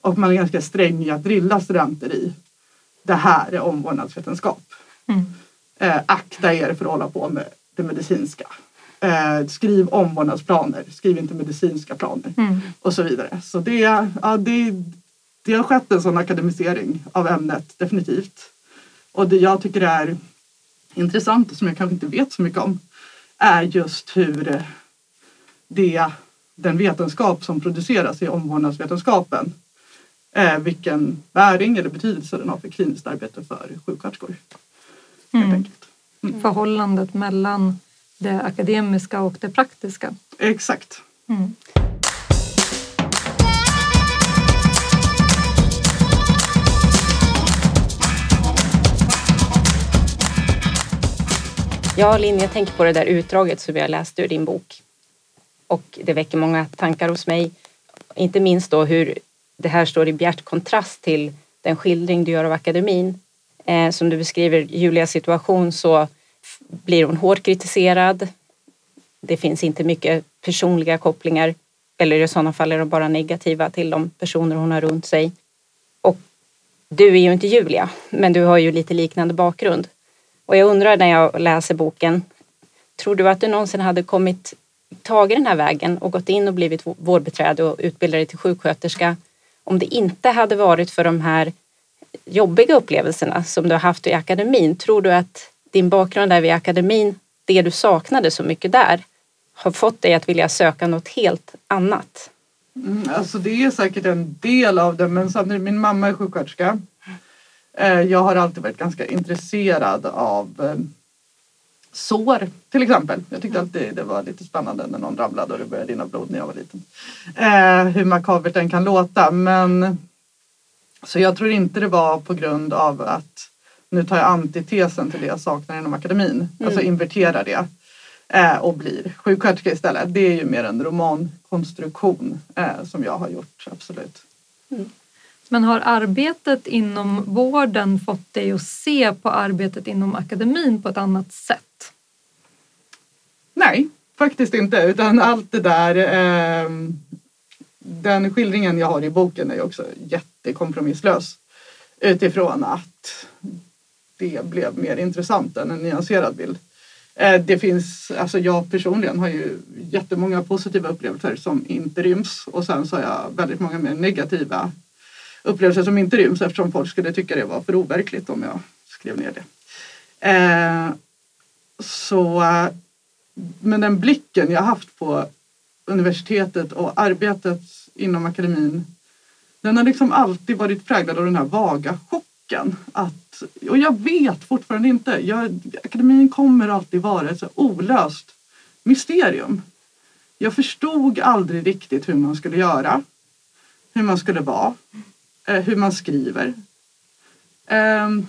Och man är ganska sträng i att drilla studenter i det här är omvårdnadsvetenskap. Mm. Eh, akta er för att hålla på med det medicinska. Eh, skriv omvårdnadsplaner, skriv inte medicinska planer Mm. och så vidare. Så det, ja, det, det har skett en sån akademisering av ämnet definitivt. Och det jag tycker är intressant och som jag kanske inte vet så mycket om är just hur det, den vetenskap som produceras i omvårdnadsvetenskapen eh, vilken bäring eller betydelse den har för kliniskt arbete för sjuksköterskor. Mm. Mm. Förhållandet mellan det akademiska och det praktiska. Exakt. Mm. Ja, Linn, jag tänker på det där utdraget som vi har läst ur din bok. Och det väcker många tankar hos mig. Inte minst då hur det här står i bjärt kontrast till den skildring du gör av akademin. Eh, som du beskriver Julias situation så blir hon hårt kritiserad. Det finns inte mycket personliga kopplingar eller i sådana fall är de bara negativa till de personer hon har runt sig. Och du är ju inte Julia, men du har ju lite liknande bakgrund. Och jag undrar när jag läser boken, tror du att du någonsin hade kommit tagit den här vägen och gått in och blivit vårdbiträde och utbildade dig till sjuksköterska om det inte hade varit för de här jobbiga upplevelserna som du har haft i akademin, tror du att din bakgrund där vid akademin, det du saknade så mycket där, har fått dig att vilja söka något helt annat? Mm, alltså det är säkert en del av det, men samtidigt, min mamma är sjuksköterska. Eh, jag har alltid varit ganska intresserad av eh, sår till exempel. Jag tyckte alltid det var lite spännande när någon ramlade och det började rinna blod när jag var liten. Eh, hur makabert den kan låta men så jag tror inte det var på grund av att nu tar jag antitesen till det jag saknar inom akademin, mm. alltså inverterar det eh, och blir sjuksköterska istället. Det är ju mer en romankonstruktion eh, som jag har gjort, absolut. Mm. Men har arbetet inom vården fått dig att se på arbetet inom akademin på ett annat sätt? Nej, faktiskt inte. Utan allt det där, eh, den skildringen jag har i boken är också jättekompromisslös. Utifrån att det blev mer intressant än en nyanserad bild. Eh, det finns, alltså jag personligen har ju jättemånga positiva upplevelser som inte ryms och sen så har jag väldigt många mer negativa upplevelser som inte ryms eftersom folk skulle tycka det var för overkligt om jag skrev ner det. Eh, så, men den blicken jag haft på universitetet och arbetet inom akademin den har liksom alltid varit präglad av den här vaga chocken. Att, och jag vet fortfarande inte. Jag, akademin kommer alltid vara ett så olöst mysterium. Jag förstod aldrig riktigt hur man skulle göra. Hur man skulle vara. Eh, hur man skriver. Ehm,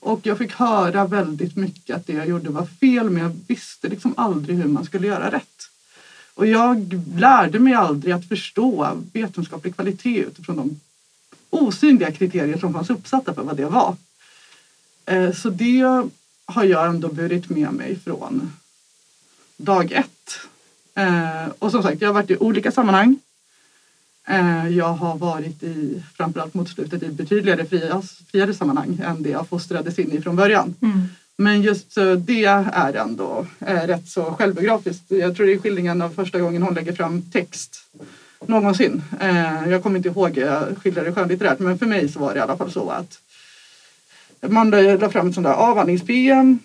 och jag fick höra väldigt mycket att det jag gjorde var fel men jag visste liksom aldrig hur man skulle göra rätt. Och jag lärde mig aldrig att förstå vetenskaplig kvalitet utifrån de osynliga kriterier som fanns uppsatta för vad det var. Eh, så det har jag ändå burit med mig från dag ett. Eh, och som sagt, jag har varit i olika sammanhang. Eh, jag har varit i, framförallt mot slutet, i betydligare fria, friare sammanhang än det jag fostrades in i från början. Mm. Men just det är ändå eh, rätt så självbiografiskt. Jag tror det är skildringen av första gången hon lägger fram text någonsin. Eh, jag kommer inte ihåg, jag skildrade det skönlitterärt, men för mig så var det i alla fall så att man la fram ett sånt där avhandlings-PM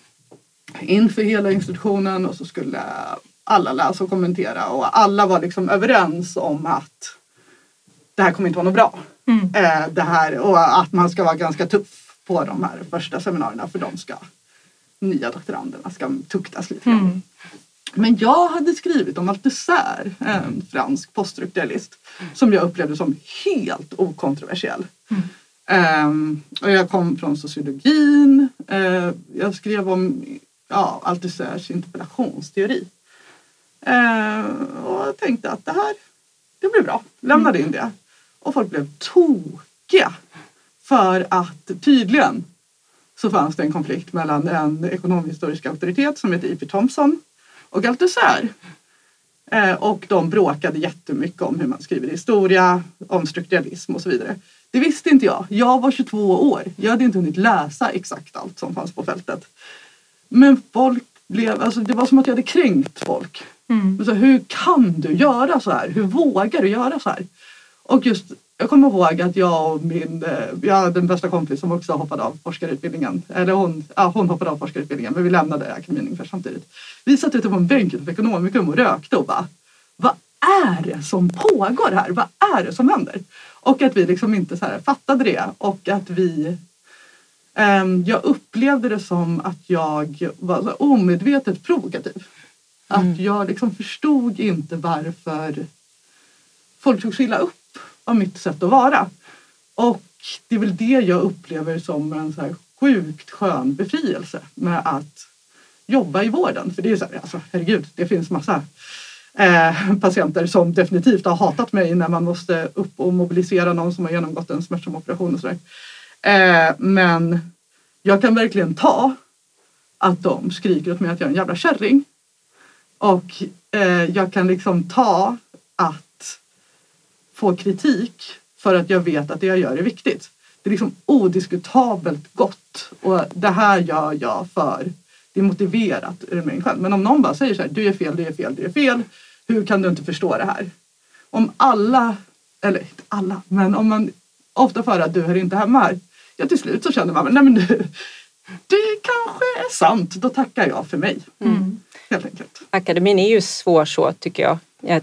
inför hela institutionen och så skulle alla läsa och kommentera och alla var liksom överens om att det här kommer inte vara något bra. Mm. Eh, det här, och att man ska vara ganska tuff på de här första seminarierna för de ska nya doktoranderna ska tuktas lite grann. Mm. Men jag hade skrivit om Althusser, en fransk poststrukturalist som jag upplevde som helt okontroversiell. Mm. Um, och jag kom från sociologin. Uh, jag skrev om ja, Althusers interpellationsteori. Uh, och tänkte att det här det blir bra. Lämnade mm. in det. Och folk blev tokiga. För att tydligen så fanns det en konflikt mellan en ekonomhistorisk auktoritet som heter I.P. Thompson och Althusser. Eh, och de bråkade jättemycket om hur man skriver historia, om strukturalism och så vidare. Det visste inte jag. Jag var 22 år. Jag hade inte hunnit läsa exakt allt som fanns på fältet. Men folk blev, alltså det var som att jag hade kränkt folk. Mm. Så hur kan du göra så här? Hur vågar du göra så här? Och just jag kommer ihåg att jag och min, eh, jag hade en bästa kompis som också hoppade av forskarutbildningen. Eller hon, ja, hon hoppade av forskarutbildningen men vi lämnade akademin ungefär samtidigt. Vi satt ute på en bänk på ekonomikum och rökte och bara vad är det som pågår här? Vad är det som händer? Och att vi liksom inte så här fattade det och att vi um, jag upplevde det som att jag var omedvetet provokativ. Mm. Att jag liksom förstod inte varför folk tog så illa upp av mitt sätt att vara. Och det är väl det jag upplever som en så här sjukt skön befrielse med att jobba i vården. För det är så här, alltså, herregud, det finns massa eh, patienter som definitivt har hatat mig när man måste upp och mobilisera någon som har genomgått en smärtsam operation och sådär. Eh, men jag kan verkligen ta att de skriker åt mig att jag är en jävla kärring. Och eh, jag kan liksom ta att få kritik för att jag vet att det jag gör är viktigt. Det är liksom odiskutabelt gott och det här gör jag för det är motiverat ur mig själv. Men om någon bara säger så här, du är fel, du är fel, du är fel. Hur kan du inte förstå det här? Om alla, eller inte alla, men om man ofta får att du hör inte hemma här. Ja, till slut så känner man, nej men du, det kanske är sant. Då tackar jag för mig. Mm. Helt enkelt. Akademin är ju svår så tycker jag. Jag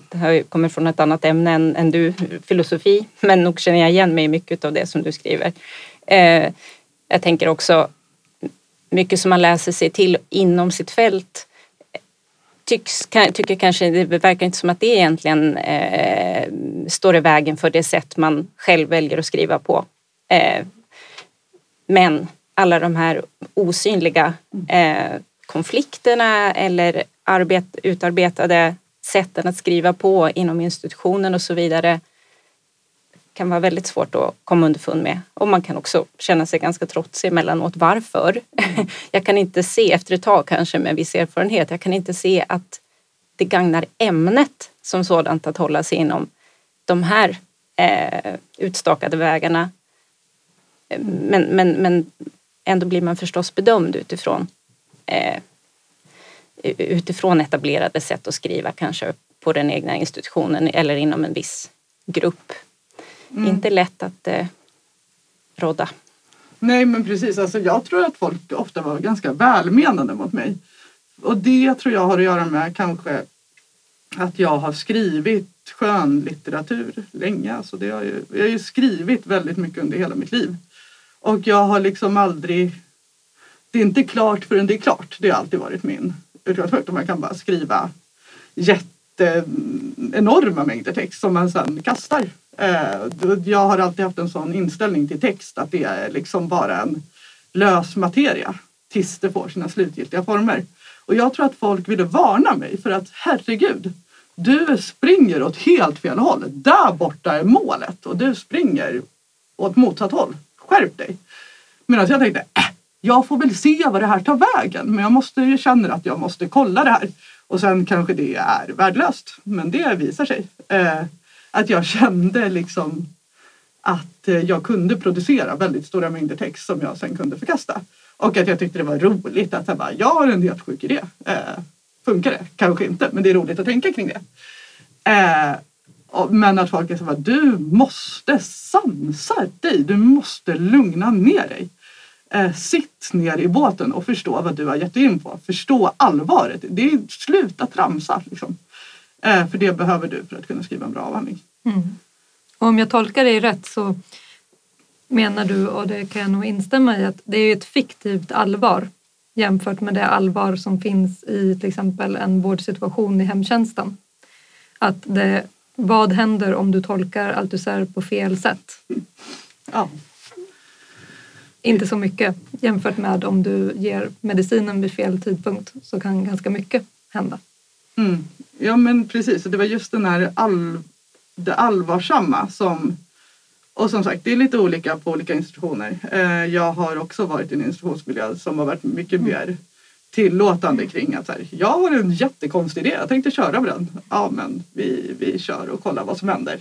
kommer från ett annat ämne än, än, du, filosofi, men nog känner jag igen mig i mycket av det som du skriver. Eh, jag tänker också mycket som man läser sig till inom sitt fält tycks, tycker kanske, det verkar inte som att det egentligen eh, står i vägen för det sätt man själv väljer att skriva på. Eh, men alla de här osynliga eh, konflikterna eller arbet, utarbetade sätten att skriva på inom institutionen och så vidare kan vara väldigt svårt att komma underfund med. Och man kan också känna sig ganska trotsig emellanåt. Varför? Jag kan inte se, efter ett tag kanske med viss erfarenhet, jag kan inte se att det gagnar ämnet som sådant att hålla sig inom de här eh, utstakade vägarna. Men, men, men ändå blir man förstås bedömd utifrån eh, utifrån etablerade sätt att skriva kanske på den egna institutionen eller inom en viss grupp. Mm. Inte lätt att eh, råda. Nej men precis, alltså, jag tror att folk ofta var ganska välmenande mot mig. Och det tror jag har att göra med kanske att jag har skrivit skönlitteratur länge. Alltså det har ju, jag har ju skrivit väldigt mycket under hela mitt liv. Och jag har liksom aldrig... Det är inte klart förrän det är klart. Det har alltid varit min. Man kan bara skriva jätte enorma mängder text som man sen kastar. Eh, jag har alltid haft en sån inställning till text att det är liksom bara en lös materia tills det får sina slutgiltiga former. Och jag tror att folk ville varna mig för att herregud, du springer åt helt fel håll. Där borta är målet och du springer åt motsatt håll. Skärp dig! Medan jag tänkte, äh, jag får väl se vad det här tar vägen. Men jag måste, känner att jag måste kolla det här. Och sen kanske det är värdelöst. Men det visar sig. Eh, att jag kände liksom att eh, jag kunde producera väldigt stora mängder text som jag sen kunde förkasta. Och att jag tyckte det var roligt att jag, bara, jag har en helt sjuk idé. Eh, funkar det? Kanske inte, men det är roligt att tänka kring det. Eh, men att folk är så bara, du måste sansa dig. Du måste lugna ner dig. Eh, sitt ner i båten och förstå vad du har gett dig in på. Förstå allvaret. Det är, sluta tramsa. Liksom. Eh, för det behöver du för att kunna skriva en bra avhandling. Mm. Och om jag tolkar dig rätt så menar du, och det kan jag nog instämma i, att det är ett fiktivt allvar jämfört med det allvar som finns i till exempel en vårdsituation i hemtjänsten. Att det, vad händer om du tolkar Althusser på fel sätt? Ja inte så mycket jämfört med om du ger medicinen vid fel tidpunkt så kan ganska mycket hända. Mm. Ja men precis, det var just den här all, det allvarsamma som och som sagt, det är lite olika på olika institutioner. Eh, jag har också varit i en institutionsmiljö som har varit mycket mm. mer tillåtande kring att så här, jag har en jättekonstig idé, jag tänkte köra med den. Ja men vi, vi kör och kollar vad som händer.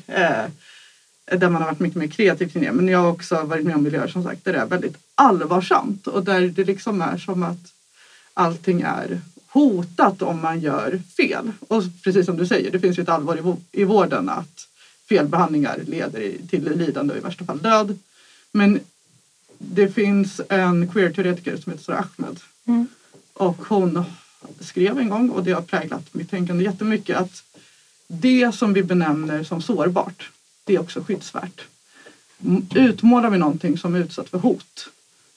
Där man har varit mycket mer kreativ kring det. Men jag har också varit med om miljöer som sagt där det är väldigt allvarsamt och där det liksom är som att allting är hotat om man gör fel. Och precis som du säger, det finns ju ett allvar i vården att felbehandlingar leder till lidande och i värsta fall död. Men det finns en queer-teoretiker som heter Sara Ahmed Mm. och hon skrev en gång och det har präglat mitt tänkande jättemycket att det som vi benämner som sårbart, det är också skyddsvärt. M- Utmålar vi någonting som är utsatt för hot,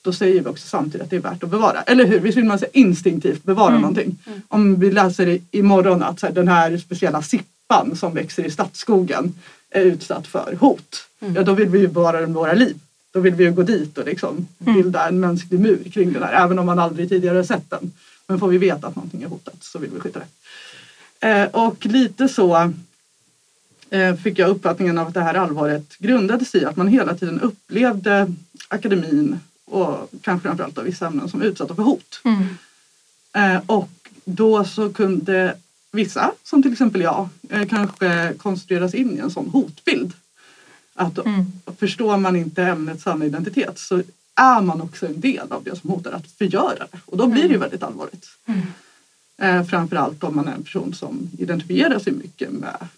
då säger vi också samtidigt att det är värt att bevara. Eller hur? Visst vill man säga instinktivt bevara Mm. någonting? Om vi läser i- imorgon att så här, den här speciella sippan som växer i stadsskogen är utsatt för hot, ja då vill vi ju bevara den med våra liv. Då vill vi ju gå dit och liksom bilda en mänsklig mur kring den här, även om man aldrig tidigare sett den. Men får vi veta att någonting är hotat så vill vi skydda det. Eh, och lite så fick jag uppfattningen av att det här allvaret grundade sig i att man hela tiden upplevde akademin och kanske framförallt av vissa ämnen som utsatta för hot. Mm. Eh, och då så kunde vissa, som till exempel jag, eh, kanske konstrueras in i en sån hotbild. Att Mm. förstår man inte ämnets sanna identitet så är man också en del av det som hotar att förgöra det. Och då blir det ju väldigt allvarligt. Eh, framförallt om man är en person som identifierar sig mycket med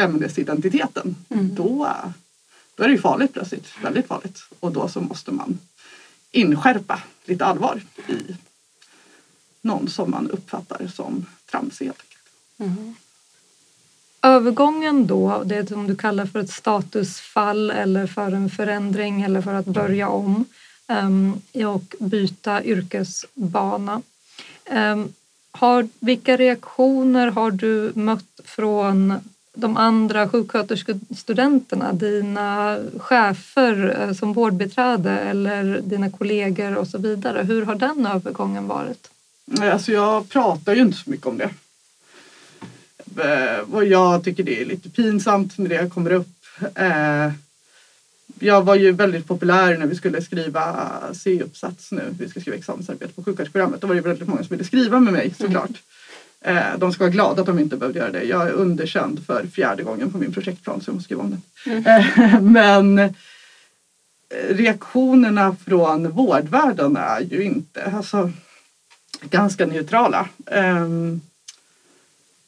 ämnesidentiteten. Då, då är det ju farligt plötsligt, väldigt farligt. Och då så måste man inskärpa lite allvar i någon som man uppfattar som tramsig. helt enkelt. Övergången då, det som du kallar för ett statusfall eller för en förändring eller för att börja om um, och byta yrkesbana. Ehm, har, vilka reaktioner har du mött från de andra sjuksköterskestudenterna, dina chefer eh, som vårdbiträde eller dina kollegor och så vidare? Hur har den övergången varit? Nej, Alltså jag pratar ju inte så mycket om det. Eh, Och jag tycker det är lite pinsamt när det kommer upp. Eh, Jag var ju väldigt populär när vi skulle skriva C-uppsats nu. Vi ska skriva examensarbete på sjuksköterskeprogrammet. Då var det väldigt många som ville skriva med mig såklart. Eh, De ska vara glada att de inte behövde göra det. Jag är underkänd för fjärde gången på min projektplan så jag måste skriva om den. Eh, Men eh, reaktionerna från vårdvärlden är ju inte alltså, ganska neutrala. Ehm,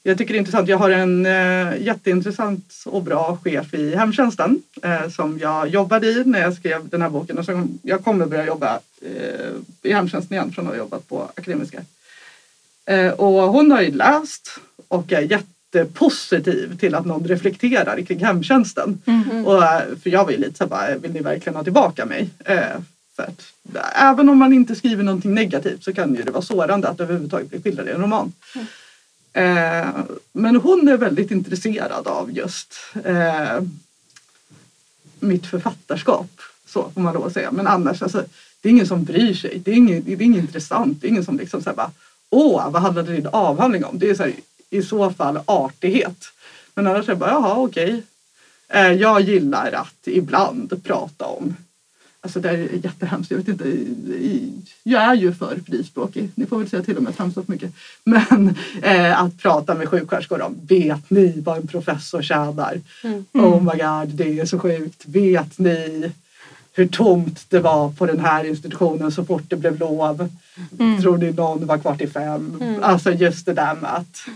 Jag tycker det är intressant. Jag har en eh, jätteintressant och bra chef i hemtjänsten eh, som jag jobbade i när jag skrev den här boken. Och så jag kommer börja jobba eh, i hemtjänsten igen från att ha jobbat på Akademiska. Eh, och hon har ju läst och är jättepositiv till att någon reflekterar kring hemtjänsten. Och, eh, för jag var ju lite så bara, vill ni verkligen ha tillbaka mig? Eh, för att, även om man inte skriver någonting negativt så kan ju det vara sårande att överhuvudtaget bli skildrad i en roman. Eh, men hon är väldigt intresserad av just eh, mitt författarskap. Så får man lov att säga. Men annars, alltså, det är ingen som bryr sig. Det är inget, det är inget intressant. Det är ingen som liksom så här bara, åh, vad handlade din avhandling om? Det är så här, i så fall artighet. Men annars är det bara, jaha, okej. Eh, jag gillar att ibland prata om Alltså det är jättehemskt. Jag vet inte. Jag är ju för frispråkig. Ni får väl säga till om jag tramsat mycket. Men eh, att prata med sjuksköterskor om. Vet ni vad en professor tjänar? Oh my god, det är så sjukt. Vet ni hur tomt det var på den här institutionen så fort det blev lov? Tror ni någon var kvar till fem? Alltså just det där med att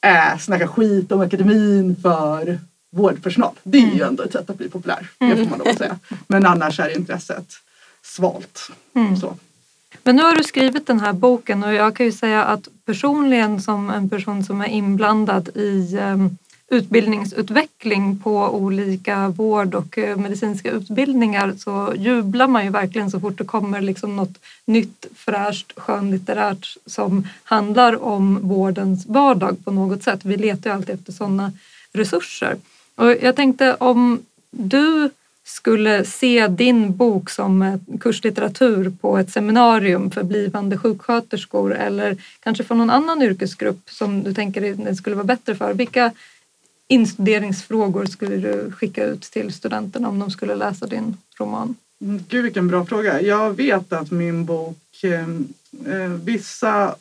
äh, snacka skit om akademin för vårdpersonal. Det är ju ändå ett sätt att bli populär. Det får man lov att säga. Men annars är intresset svalt. Så. Men nu har du skrivit den här boken och jag kan ju säga att personligen som en person som är inblandad i eh, utbildningsutveckling på olika vård och eh, medicinska utbildningar så jublar man ju verkligen så fort det kommer liksom något nytt, fräscht, skönlitterärt som handlar om vårdens vardag på något sätt. Vi letar ju alltid efter sådana resurser. Och jag tänkte om du skulle se din bok som kurslitteratur på ett seminarium för blivande sjuksköterskor eller kanske för någon annan yrkesgrupp som du tänker att den skulle vara bättre för. Vilka instuderingsfrågor skulle du skicka ut till studenterna om de skulle läsa din roman? Mm, Gud vilken bra fråga. Jag vet att min bok, eh, eh, vissa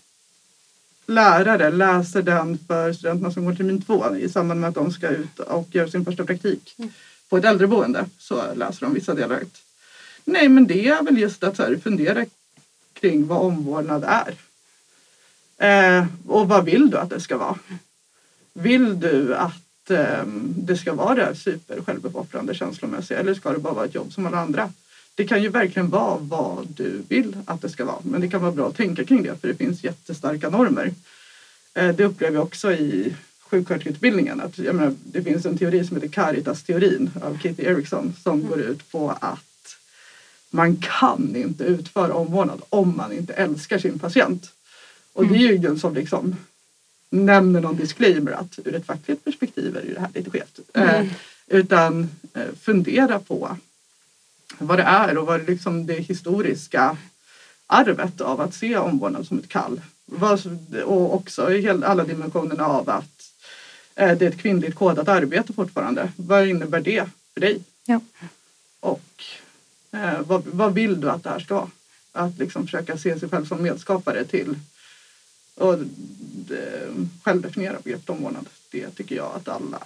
lärare läser den för studenterna som går termin två i samband med att de ska ut och göra sin första praktik på ett äldreboende. Så läser de vissa delar ut. Nej men det är väl just att så här, fundera kring vad omvårdnad är. Eh, och vad vill du att det ska vara? Vill du att att eh, det ska vara det super självuppoffrande känslomässiga eller ska det bara vara ett jobb som alla andra? Det kan ju verkligen vara vad du vill att det ska vara men det kan vara bra att tänka kring det för det finns jättestarka normer. Eh, det upplever jag också i sjuksköterskeutbildningen. Att, jag menar, det finns en teori som heter Caritas-teorin av Kitty Erickson som mm. går ut på att man kan inte utföra omvårdnad om man inte älskar sin patient. Och mm. det är ju ingen som liksom nämner någon disclaimer att ur ett fackligt perspektiv är det här lite skevt. Mm. Eh, utan eh, fundera på vad det är och vad det, liksom det historiska arvet av att se omvårdnad som ett kall. Och också i alla dimensionerna av att eh, det är ett kvinnligt kodat arbete fortfarande. Vad innebär det för dig? Ja. Och eh, vad, vad vill du att det här ska vara? Att liksom försöka se sig själv som medskapare till och eh, självdefiniera begreppet omvårdnad. Det tycker jag att alla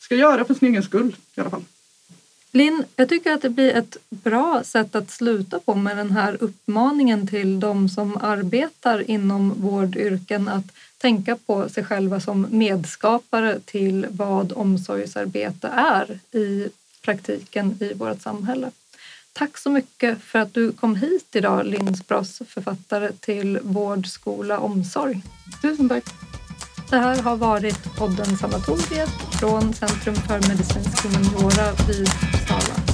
ska göra för sin egen skull i alla fall. Linn, jag tycker att det blir ett bra sätt att sluta på med den här uppmaningen till de som arbetar inom vårdyrken att tänka på sig själva som medskapare till vad omsorgsarbete är i praktiken i vårt samhälle. Tack så mycket för att du kom hit idag, Linn Spross, författare till Vård, skola, omsorg. Tusen tack. Det här har varit podden Sanatoriet från Centrum för medicinsk humaniora vid Uppsala